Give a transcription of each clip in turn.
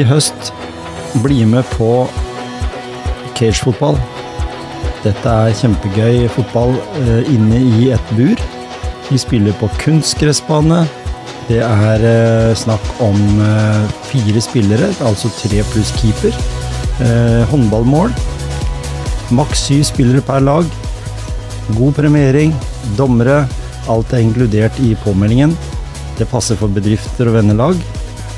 i høst, bli med på cagefotball. Dette er kjempegøy fotball eh, inne i et bur. Vi spiller på kunstgressbane. Det er eh, snakk om eh, fire spillere, altså tre pluss keeper. Eh, håndballmål. Maks syv spillere per lag. God premiering. Dommere. Alt er inkludert i påmeldingen. Det passer for bedrifter og vennelag.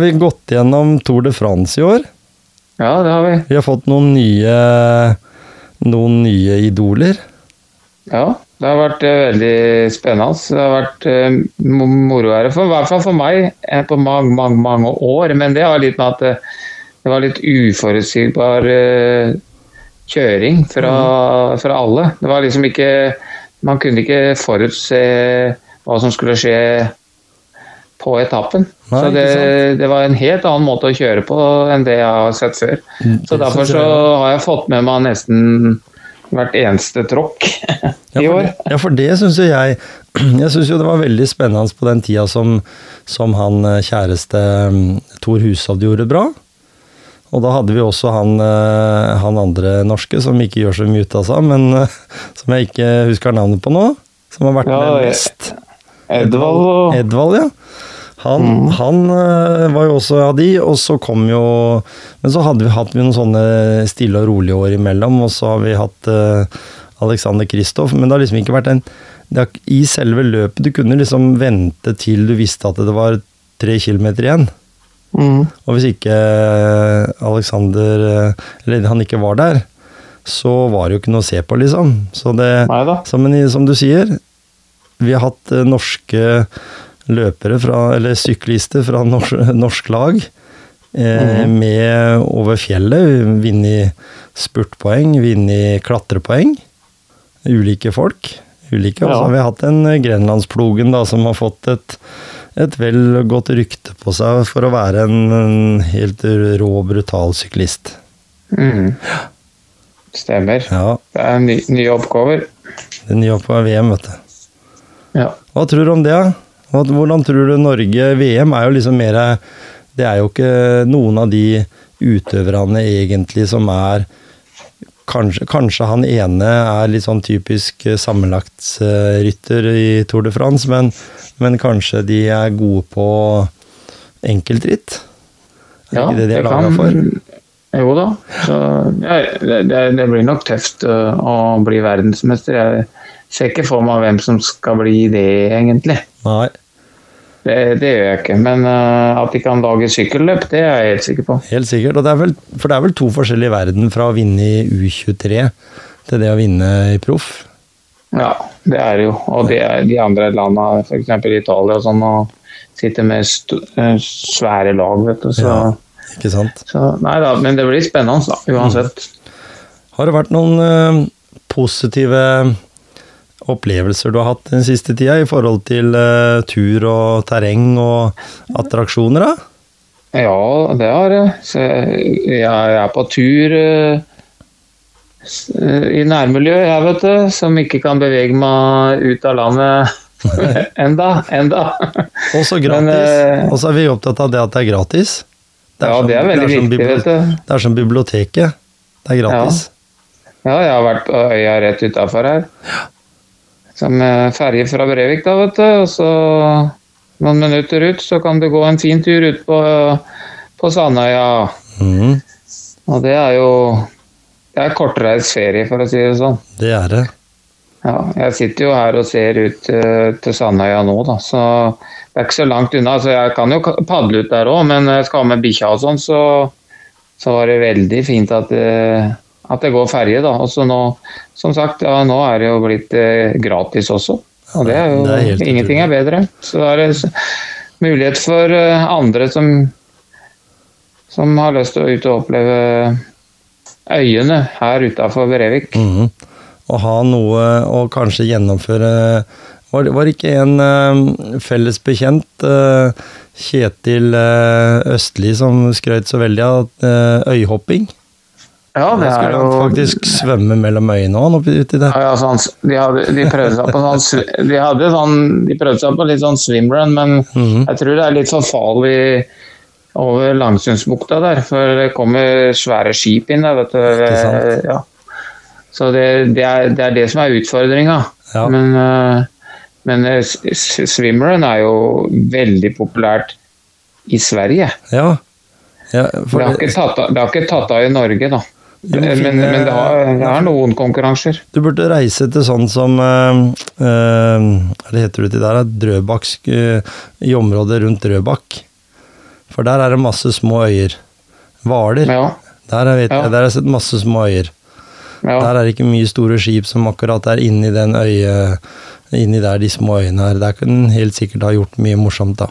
Har vi gått gjennom Tour de France i år. Ja, det har vi. Vi har fått noen nye, noen nye idoler. Ja, det har vært eh, veldig spennende. Det har vært eh, moro her, for, i hvert fall for meg, eh, på mange, mange, mange år. Men det har litt med at det, det var litt uforutsigbar kjøring fra, fra alle. Det var liksom ikke Man kunne ikke forutse hva som skulle skje på etappen. Nei, så det, det var en helt annen måte å kjøre på enn det jeg har sett før. Mm, Så derfor så har jeg fått med meg nesten hvert eneste tråkk Ja, i for år. det, ja, for det syns jo jeg Jeg syns jo det var veldig spennende på den tida som, som han eh, kjæreste mm, Tor Hushovd gjorde bra. Og da hadde vi også han, eh, han andre norske som ikke gjør så mye ut av seg, men eh, som jeg ikke husker navnet på nå. Som har vært Ja, med mest. Edvald Edvald, ja. Han, Mm. han eh, var jo også av de, og så kom jo Men så hadde vi hatt noen sånne stille og rolige år imellom, og så har vi hatt uh, Alexander Kristoff, men det har liksom ikke vært en det har, I selve løpet Du kunne liksom vente til du visste at det var tre kilometer igjen. mm. Og hvis ikke eh, Alexander Eller han ikke var der, så var det jo ikke noe å se på, liksom. Så det så, men som du sier, vi har hatt norske løpere fra, eller syklister fra norsk, norsk lag eh, Mhm. med over fjellet. Vunnet spurtpoeng, vunnet klatrepoeng. Ulike folk. Ulike. Og så har vi hatt en Grenlandsplogen da, som har fått et, et vel godt rykte på seg for å være en, en helt rå, brutal syklist. Mm. Stemmer. Ja, Det er ny, nye oppgaver. det nye på VM, vet du. Ja. Hva tror du om det? da? Hvordan tror du Norge VM er jo liksom mer Det er jo ikke noen av de utøverne egentlig som er Kanskje, kanskje han ene er litt sånn typisk eh, sammenlagtsrytter i Tour de France, men, men kanskje de er gode på enkeltritt? Er Ja, ikke det de er laga for? Jo da. Så, ja, det, det, blir nok tøft uh, å bli verdensmester. Jeg ser ikke for meg hvem som skal bli det, egentlig. Nei. Det, det gjør jeg ikke. Men uh, at de kan lage sykkelløp, det er jeg helt sikker på. Helt sikkert. Og det er vel, for det er vel to forskjellige verden fra å vinne i U23 til det å vinne i proff? Ja, det er det jo. Og det er de andre landene, f.eks. Italia og sånn, og sitter med eh, svære lag, vet du. Så, Ja. Ikke sant? så Nei da, men det blir spennende, da, uansett. Har det vært noen uh, positive opplevelser du har hatt den siste tida i forhold til uh, tur og terreng og attraksjoner, da? Ja, det har jeg. Jeg er på tur eh, eh, i nærmiljøet, jeg, vet du. Som ikke kan bevege meg ut av landet enda. enda. Og så gratis. Og så er vi opptatt av det at det er gratis. Ja, som- det er veldig som viktig, vet du. Det er som biblioteket. Det er gratis. Ja, jeg har vært på øya rett utafor her. Eh, ferje fra Brevik, da, vet du. Og så noen minutter ut, så kan du gå en fin tur ut på, på Sandøya. Mm. Og det er jo det er kortreist ferie, for å si det sånn. Det er det. Ja, jeg sitter jo her og ser ut uh, til Sandøya nå, da, så det er ikke så langt unna. Så jeg kan jo padle ut der òg, men jeg skal ha med bikkja og sånn, så, så, var det veldig fint at det, at det går ferje. da. Og så nå, som sagt, ja, nå er det jo blitt eh, gratis også. Og det er jo det er Ingenting er bedre. Så er det mulighet for uh, andre som, som har lyst til å ut og oppleve øyene her utafor Brevik. Mm -hmm Og ha noe å kanskje gjennomføre Var, var ikke en uh, felles bekjent, uh, Kjetil uh, Østli, som skrøt så veldig av øyhopping? Ja, det er han faktisk svømme mellom øynene oppi uti der. Ja, ja, sånn, de, hadde, de, prøvde seg på sånn, de, hadde sånn, de prøvde seg på litt sånn swimrun, men mm -hmm. jeg tror det er litt sånn farlig over Langsundsbukta der. For det kommer svære skip inn der, vet du. Ja. Så det, det, er, det, er, det som er utfordringa. Ja. Men, uh, men swimrun er jo veldig populært i Sverige. Ja. ja det, har tatt, det har ikke tatt av i Norge, da. Men, finne, men, det, har, det har noen konkurranser. Du burde reise til sånn som uh, Hva heter det der? der? øh, I området rundt Drøbak. For der er det masse små øyer. Hvaler. Ja. Der, vet ja. der har jeg sett masse små øyer. Ja. Der er det ikke mye store skip som akkurat er inni den øye, inni der de små øyene er. Der kan en helt sikkert ha gjort mye morsomt, da.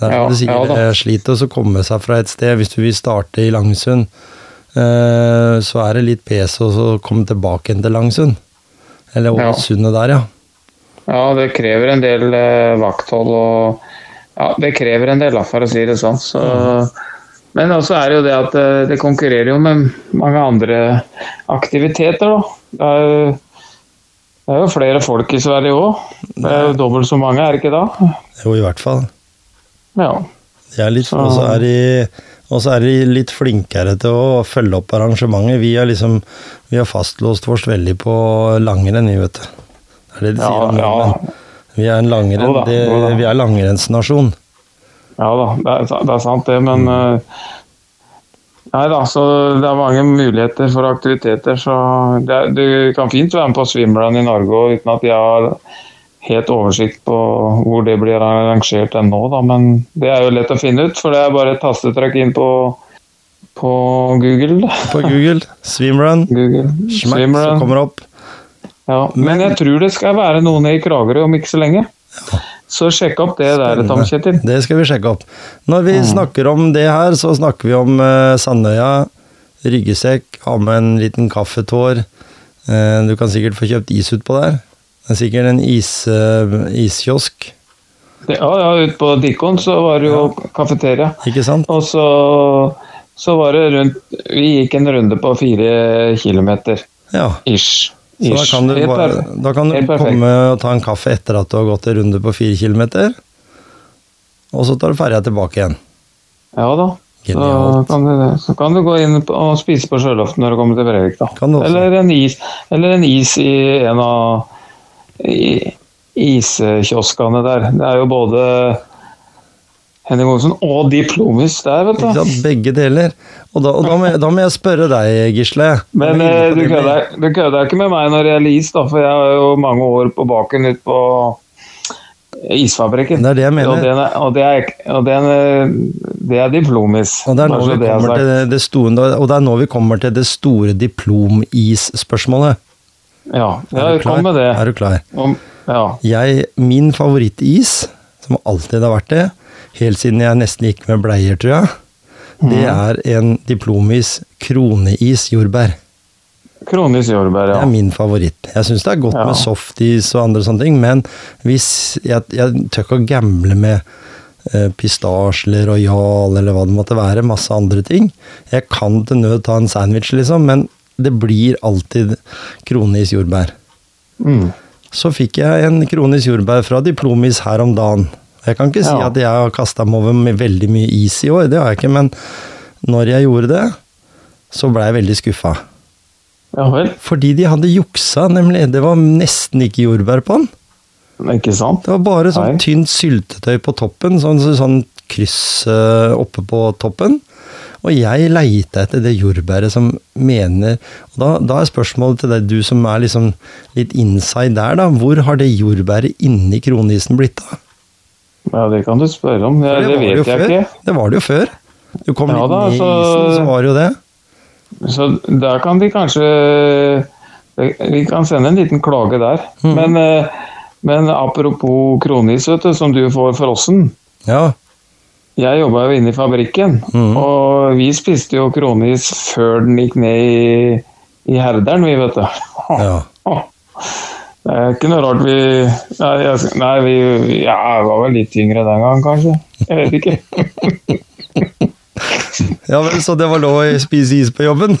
Der er du sier, ja, det sliter å komme seg fra et sted. Hvis du vil starte i Langsund, eh, så er det litt pes å komme tilbake igjen til Langsund. Eller over ja. sundet der, ja. Ja, det krever en del eh, vakthold og Ja, det krever en del, for å si det sånn. Så. Men også er det jo det at eh, det konkurrerer jo med mange andre aktiviteter. Da. Det er, jo, det er jo flere folk i Sverige òg. Det er jo dobbelt så mange, er det ikke da? Jo, i hvert fall. Ja. De er litt, og så er de og så er de litt flinkere til å følge opp arrangementet. Vi har liksom vi har fastlåst oss veldig på langrenn, vi, vet du. Det er det de sier om ja, ja. Vi er en langrenn, det, vi er langrennsnasjon. Ja da, det er, det er sant det, men mm. Nei da, så det er mange muligheter for aktiviteter. Så det, du kan fint være med på swimrun i Norge uten at jeg har helt oversikt på hvor det blir arrangert ennå, da. Men det er jo lett å finne ut, for det er bare et tastetrykk inn på, på Google. På Google. Swimrun. Google. Schmack, swimrun. så kommer opp. Ja, men jeg tror det skal være noen i Kragerø om ikke så lenge. Så sjekk opp det der, Tom Kjetil. Det skal vi sjekke opp. Når vi mm. snakker om det her, så snakker vi om uh, Sandøya, ryggesekk, ha med en liten kaffetår. Uh, du kan sikkert få kjøpt is utpå der. Det er sikkert en is, uh, iskiosk. Ja, ja, ute på Dikon så var det jo ja. kafeteria. Ikke sant? Og så, så var det rundt Vi gikk en runde på fire kilometer. Ja. Ish. Så da kan du, bare, da kan du komme og ta en kaffe etter at du har gått en runde på fire kilometer. Og så tar du ferja tilbake igjen. Ja da. Så kan, du, så kan, du, gå inn og spise på sjøloften når du kommer til Brevik. da. Eller en, is, eller en is i en av iskioskene der. Det er jo både Henning Olsen og Diplomis der, vet du. Begge deler. Og da, og da, må, jeg, da må, jeg, spørre deg, Gisle. Men eh, du kødder ikke med meg når det gjelder is, da, for jeg har jo mange år på baken ute på isfabrikken. Det er det jeg mener. Og, den og, det, er, og den, det, er, Diplomis. Og det, er nå vi kommer til det store, og det er nå vi kommer til det store diplomis-spørsmålet. Ja, jeg kom med det. Er du klar? Om, ja. Jeg, min favorittis, som alltid har vært det, helt siden jeg nesten gikk med bleier, tror jeg, det mm. er en diplomis kroneis jordbær. Kronis jordbær, ja. Det er min favoritt. Jeg syns det er godt ja. med softis og andre sånne ting, men hvis jeg, jeg tør ikke å gamble med eh, pistasje eller royal eller hva det måtte være, masse andre ting. Jeg kan til nød ta en sandwich, liksom, men det blir alltid kronis jordbær. Mm. Så fikk jeg en kronis jordbær fra Diplomis her om dagen. Jeg kan ikke si ja. at jeg har kasta meg over med veldig mye is i år, det har jeg ikke, men når jeg gjorde det, så ble jeg veldig skuffa. Ja? Fordi de hadde juksa, nemlig. Det var nesten ikke jordbær på den. Ikke sant? Det var bare sånn Nei. tynt syltetøy på toppen, sånn, sånn kryss uh, oppe på toppen. Og jeg leita etter det jordbæret som mener og da, da er spørsmålet til deg, du som er liksom litt inside der, da. Hvor har det jordbæret inni kronisen blitt av? Ja, det kan du spørre om. Det, det vet jeg før. ikke. Det var det jo før. Du kom Ja litt da, ned i så- isen, så var det jo det. Så der kan de kanskje Vi kan sende en liten klage der. Mm. Men, eh, men apropos kronis, vet du, som du får frossen. Ja. Jeg jobba jo inne i fabrikken, mm. og vi spiste jo kronis før den gikk ned i, i herderen, vi, vet du. ja. Det er ikke noe rart vi Nei, jeg, nei vi ja, jeg var vel litt yngre den gang, kanskje. Jeg vet ikke. Ja vel, så det var lov å spise is på jobben?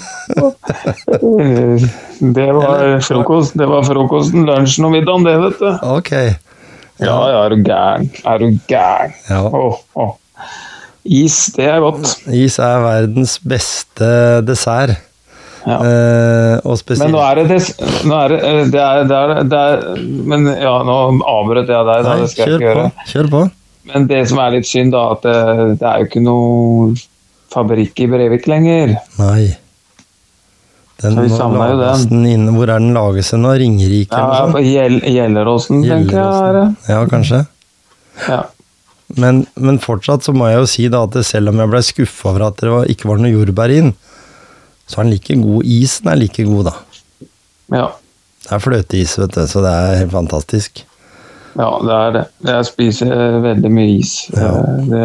Det var frokost. Det var frokosten, lunsjen og middagen, det, vet du. Ok. Ja, ja, er du gæren? Er du gæren? Ja. Åh, åh. Is, det er godt. Is er verdens beste dessert. Ja. Eh, og spesielt Men nå er det nå er det, eh, det, er, det, er, det er, Men ja, nå avbrøt jeg deg, da. Nei, Det skal jeg ikke på. gjøre. Kjør på. Men det som er litt synd, da, at det, det er jo ikke noe fabrikk i Brevik lenger. Nei. Den må jo lages den. inne. Hvor er den lages hen nå? Ringerike Ja? Gjelleråsen, tenker jeg. Ja, kanskje. Ja. Men, men fortsatt så må jeg jo si da at selv om jeg ble skuffa over at det var, ikke var noe jordbær inn, så er den like god. Isen er like god, da. ja. Det er fløteis, vet du, så det er helt fantastisk. Ja, det er det. Jeg spiser veldig mye is. Ja. Eh, Det,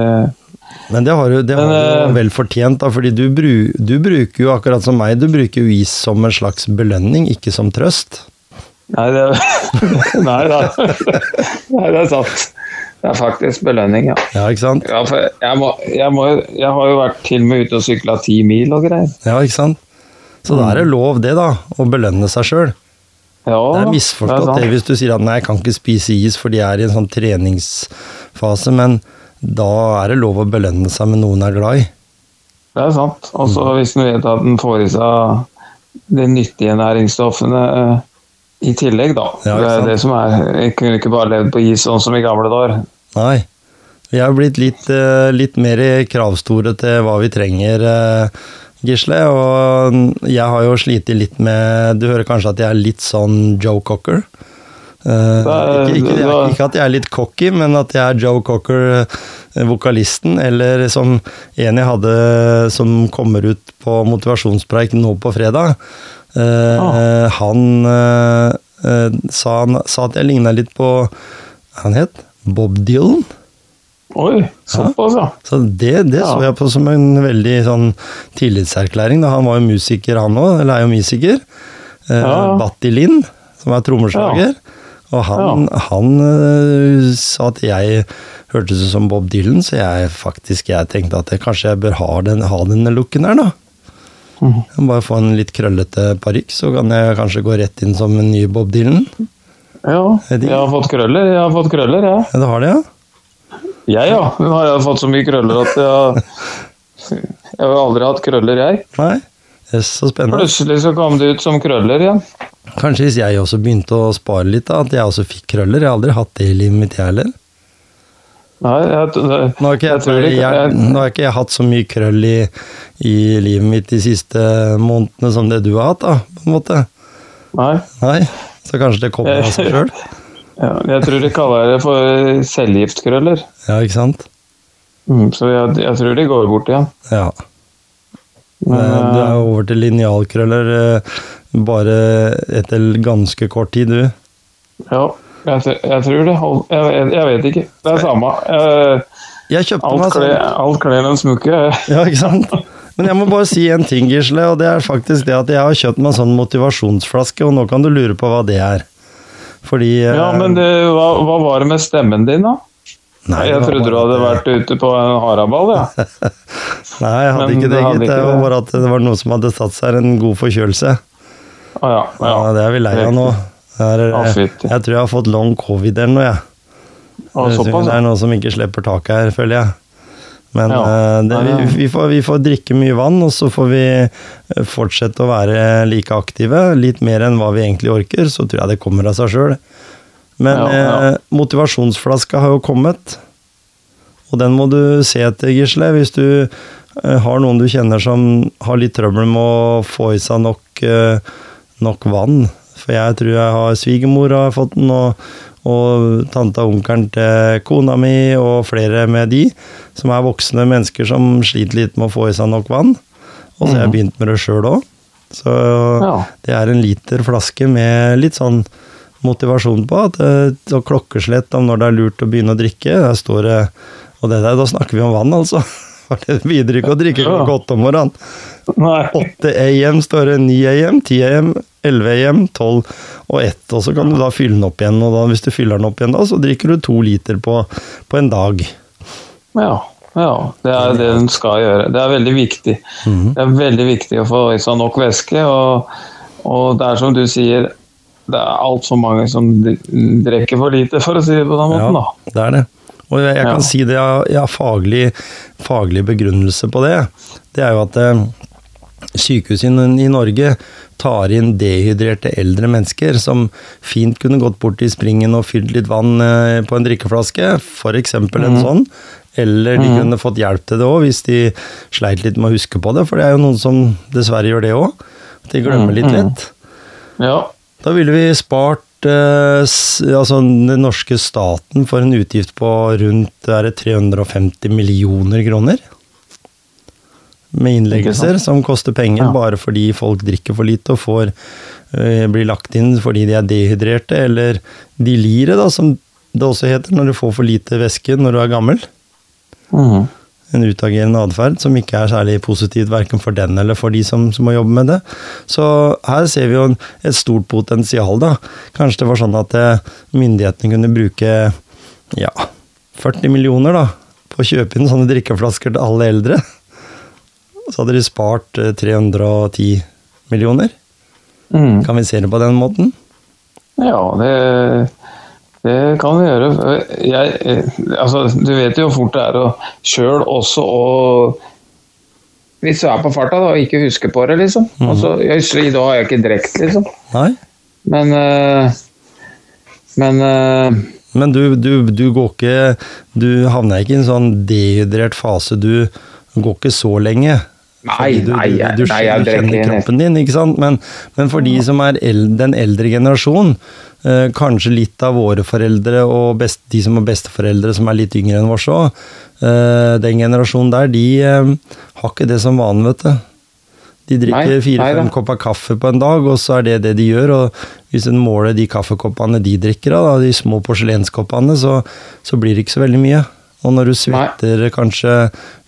Men det har du, det Men, har du eh, vel fortjent, da, fordi du, bru, du bruker jo akkurat som meg, du bruker jo is som en slags belønning, ikke som trøst. nei, det, nei, da. nei, det er sant. Det er faktisk belønning, ja. Ja, ikke sant? ja for jeg, må, jeg, må, jeg har jo vært til og med ute og sykla ti mil og greier. Ja, ikke sant? Så da er det lov, det, da, å belønne seg sjøl. Ja, Det er det misforstått det hvis du sier at nei, jeg kan ikke spise is fordi jeg er i en sånn treningsfase, men da er det lov å belønne seg med noe en er glad i. Det er sant. Og så hvis en vet at en får i seg de nyttige næringsstoffene eh, i tillegg, da. Ja, det er det som er Jeg kunne ikke bare levd på is sånn som i gamle dager. Nei. Vi er blitt litt, eh, litt mer kravstore til hva vi trenger, eh, Gisle. Og jeg har jo slitt litt med Du hører kanskje at jeg er litt sånn Joe Cocker. Er- ikke, ikke, ikke at jeg er litt cocky, men at jeg er Joe Cocker, vokalisten. Eller som en jeg hadde som kommer ut på motivasjonspreik nå på fredag. Ah. Han eh, sa, han sa at jeg ligna litt på Han het Bob Dylan. Oi, såpass, ja. Så det, det så jeg på som en veldig sånn tillitserklæring. Da. Han var jo musiker, han òg. Eller er jo musiker. Eh, Ja, ja. Batti Lind, som er trommeslager. Og han, han uh, sa at jeg hørtes ut som Bob Dylan, så jeg faktisk jeg tenkte at jeg, kanskje jeg bør ha den, ha denne looken her, da. Mm. Bare få en litt krøllete parykk, så kan jeg kanskje gå rett inn som en ny Bob Dylan. Ja, jeg har fått krøller, jeg har fått krøller, ja. Ja, du har det, ja? Jeg, ja. Nå har jeg fått så mye krøller at jeg Jeg har aldri hatt krøller, jeg. Nei? det er så spennende. Plutselig så kom det ut som krøller igjen. Kanskje hvis jeg også begynte å spare litt, da, at jeg også fikk krøller. Jeg har aldri hatt det i livet mitt, jeg heller. Nei, jeg, det, Nå har jeg, jeg, nå har ikke jeg hatt så mye krøll i, i livet mitt de siste månedene som det du har hatt, da, på en måte. Nei. Nei, så kanskje det kommer av seg sjøl. Ja, jeg tror de kaller det for cellegiftkrøller. Ja, ikke sant? Mm, så jeg, jeg tror de går bort igjen. Ja. Men, Men du er eh, over til linjalkrøller eh, bare etter ganske kort tid, du. ja, jeg, jeg tror det jeg, jeg, vet ikke. Det er samme. Jeg, Jeg kjøpte alt, meg sånn alt kler en smukke. Ja, ikke sant? Men jeg må bare si en ting, Gisle, og det er faktisk det at jeg har kjøpt meg en sånn motivasjonsflaske, og nå kan du lure på hva det er. Fordi eh, Ja, men det, hva, hva var det med stemmen din, da? Nei, jeg trodde du hadde vært ute på en haraball, ja. Nei, jeg hadde Men ikke det, gitt. Det var bare at det var noe som hadde satt seg, en god forkjølelse. Å ja. Ja, ja. det er vi lei av nå. Er, Å, fytti. jeg tror jeg har fått long covid eller noe, jeg. Å, Det er noe som ikke slipper taket her, føler jeg. Men Ja. eh, det, vi, vi, får, vi får drikke mye vann, og så får vi eh, fortsette å være like aktive. Litt mer enn hva vi egentlig orker, så tror jeg det kommer av seg sjøl. Men Ja, ja. Eh, motivasjonsflaska har jo kommet. Og den må du se etter, Gisle. Hvis du Eh, Har noen du kjenner som har litt trøbbel med å få i seg nok, eh, nok vann? For jeg tror jeg har svigermor har fått den, og, og tanta og onkelen til kona mi, og flere med de, som er voksne mennesker som sliter litt med å få i seg nok vann. Og så har jeg begynt med det sjøl òg. Så Ja. det er en liter flaske med litt sånn motivasjon på at det og klokkeslett om når det er lurt å begynne å drikke. Der står det Og det der, da snakker vi om vann, altså. For det bidrar ikke å drikke klokka åtte om morgenen. 8 AM står det 9 AM, 10 AM, 11 AM, 12 og ett, Og så kan du da fylle den opp igjen, og da, hvis du fyller den opp igjen da, så drikker du to liter på, på en dag. Ja. ja. Det er det den skal gjøre. Det er veldig viktig. Det er veldig viktig å få i seg nok væske. Og, og det er som du sier, det er altfor mange som drikker for lite, for å si det på den måten. da. det er det. Og jeg, jeg kan Ja. si det, jeg har, jeg har faglig, faglig begrunnelse på det. Det er jo at eh, sykehusene i Norge tar inn dehydrerte eldre mennesker som fint kunne gått bort i springen og fylt litt vann eh, på en drikkeflaske, f.eks. en sånn. Eller de kunne fått hjelp til det òg, hvis de sleit litt med å huske på det. For det er jo noen som dessverre gjør det òg. De glemmer litt lett. Ja. Da ville vi spart eh, altså den norske staten for en utgift på rundt er det 350 millioner kroner. Med innleggelser som koster penger Ja. bare fordi folk drikker for lite og får øh, blir lagt inn fordi de er dehydrerte, eller de lire, da, som det også heter når du får for lite væske når du er gammel. Mm. En utagerende atferd som ikke er særlig positivt verken for den eller for de som, som må jobbe med det. Så her ser vi jo en, et stort potensial, da. Kanskje det var sånn at eh, myndighetene kunne bruke ja, 40 millioner da, på å kjøpe inn sånne drikkeflasker til alle eldre. Så hadde de spart eh, 310 millioner. Mm. Kan vi se det på den måten? Ja, det, det kan vi gjøre. Jeg, eh, altså, du vet jo hvor fort det er å sjøl også å Hvis du er på farta da, og ikke husker på det, liksom. Altså, jeg, I dag har jeg ikke drukket, liksom. Nei? Men eh, Men eh, Men du, du, du går ikke Du havner ikke i en sånn dehydrert fase. Du går ikke så lenge. Nei, du, nei, du, du, nei, du kjenner kroppen din, ikke sant? Men, men for de som er el den eldre generasjonen, eh, kanskje litt av våre foreldre og best, de som er besteforeldre som er litt yngre enn oss òg, eh, den generasjonen der, de eh, har ikke det som vanen, vet du. De drikker fire-fem kopper kaffe på en dag, og så er det det de gjør. Og hvis en måler de kaffekoppene de drikker av, de små porselenskoppene, så, så blir det ikke så veldig mye. Og når du svetter kanskje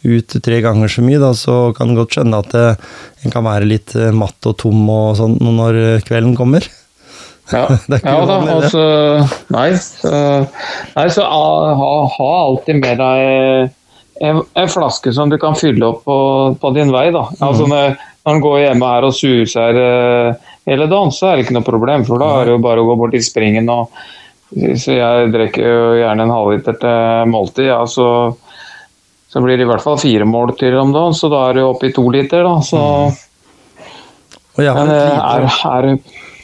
ut tre ganger så mye, da, så kan du godt skjønne at det, en kan være litt eh, matt og tom og sånn når kvelden kommer. Ja, Det er ikke ja da, altså Nei, så, nei, så ah, ha, ha alltid med deg en, en flaske som du kan fylle opp på, på din vei. da. Mm. Altså Når, når en går hjemme her og suser eh, hele dagen, så er det ikke noe problem, for da er det jo bare å gå bort i springen og Så jeg drikker jo gjerne en halvliter til måltid, ja, så, så blir det i hvert fall fire måltider om dagen, så da er det oppe i to liter, da. Så, har men eh, er, er,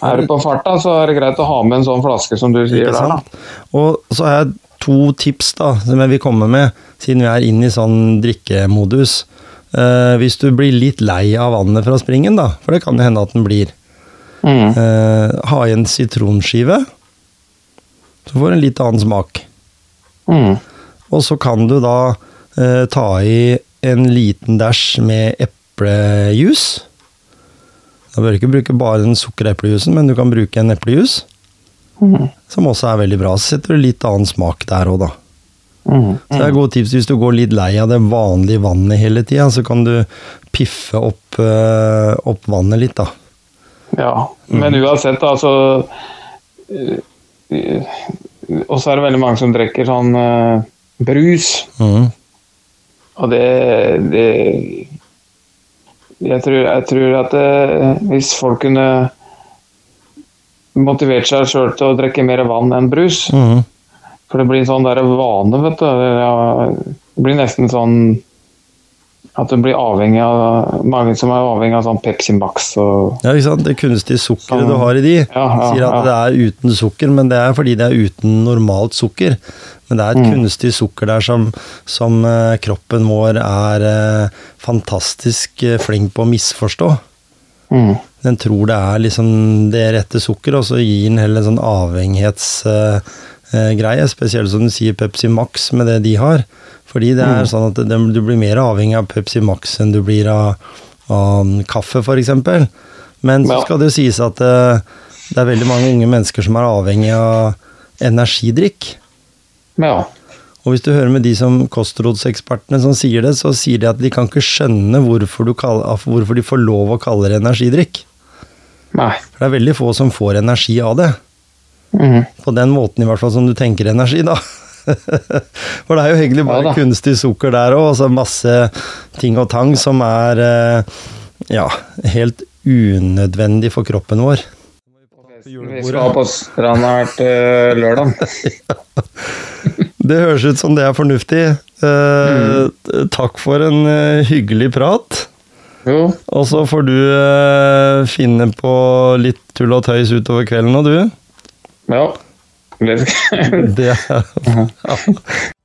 er du på farta, så er det greit å ha med en sånn flaske som du sier der, da. Og så har jeg to tips da, som jeg vil komme med, siden vi er inne i sånn drikkemodus. Uh, hvis du blir litt lei av vannet fra springen, da, for det kan jo hende at den blir, Mm. Uh, ha i en sitronskive, så får du en litt annen smak. Mm. Og så kan du da eh, ta i en liten dæsj med eplejus. Da bør du ikke bruke bare den sukkereplejusen, men du kan bruke en eplejus. Mm. Som også er veldig bra. Så setter du litt annen smak der òg, da. Mm. Så det er gode tips hvis du går litt lei av det vanlige vannet hele tida, så kan du piffe opp, eh, opp vannet litt, da. Ja, men uansett, altså eh, Og så er det veldig mange som drikker sånn uh, brus. Mm. Og det, det jeg, tror, jeg tror at det, hvis folk kunne motivert seg sjøl til å drikke mer vann enn brus mm. For det blir en sånn der vane, vet du. Det blir nesten sånn At du blir avhengig av Mange som er avhengig av sånn Pepsi Max og Ja, ikke sant? Det kunstige sukkeret du har i de. Ja, ja, Sier at det er uten sukker, men det er fordi det er uten normalt sukker. Men det er et Mm. kunstig sukker der som, som eh, kroppen vår er eh, fantastisk eh, flink på å misforstå. mm. Den tror det er liksom det rette sukkeret, og så gir den heller en sånn avhengighetsgreie. Spesielt som du sier Pepsi Max med det de har. Fordi det er sånn at det, du blir mer avhengig av Pepsi Max enn du blir av, av kaffe, f.eks. Men så skal det jo sies at eh, det er veldig mange unge mennesker som er avhengig av energidrikk. Ja. Og hvis du hører med de som kostrådsekspertene som sier det, så sier de at de kan ikke skjønne hvorfor, du kall- hvorfor de får lov å kalle det energidrikk. Nei. For det er veldig få som får energi av det. Mm. På den måten i hvert fall som du tenker energi, da. For det er jo egentlig bare Ja kunstig sukker der òg, og så masse ting og tang som er eh, ja, helt unødvendig for kroppen vår. Vi skal på stranda her uh, lørdag. Det høres ut som det er fornuftig. Eh, Takk for en eh, hyggelig prat. Jo. Og så får du eh, finne på litt tull og tøys utover kvelden nå, du. Ja. Ja. Ja.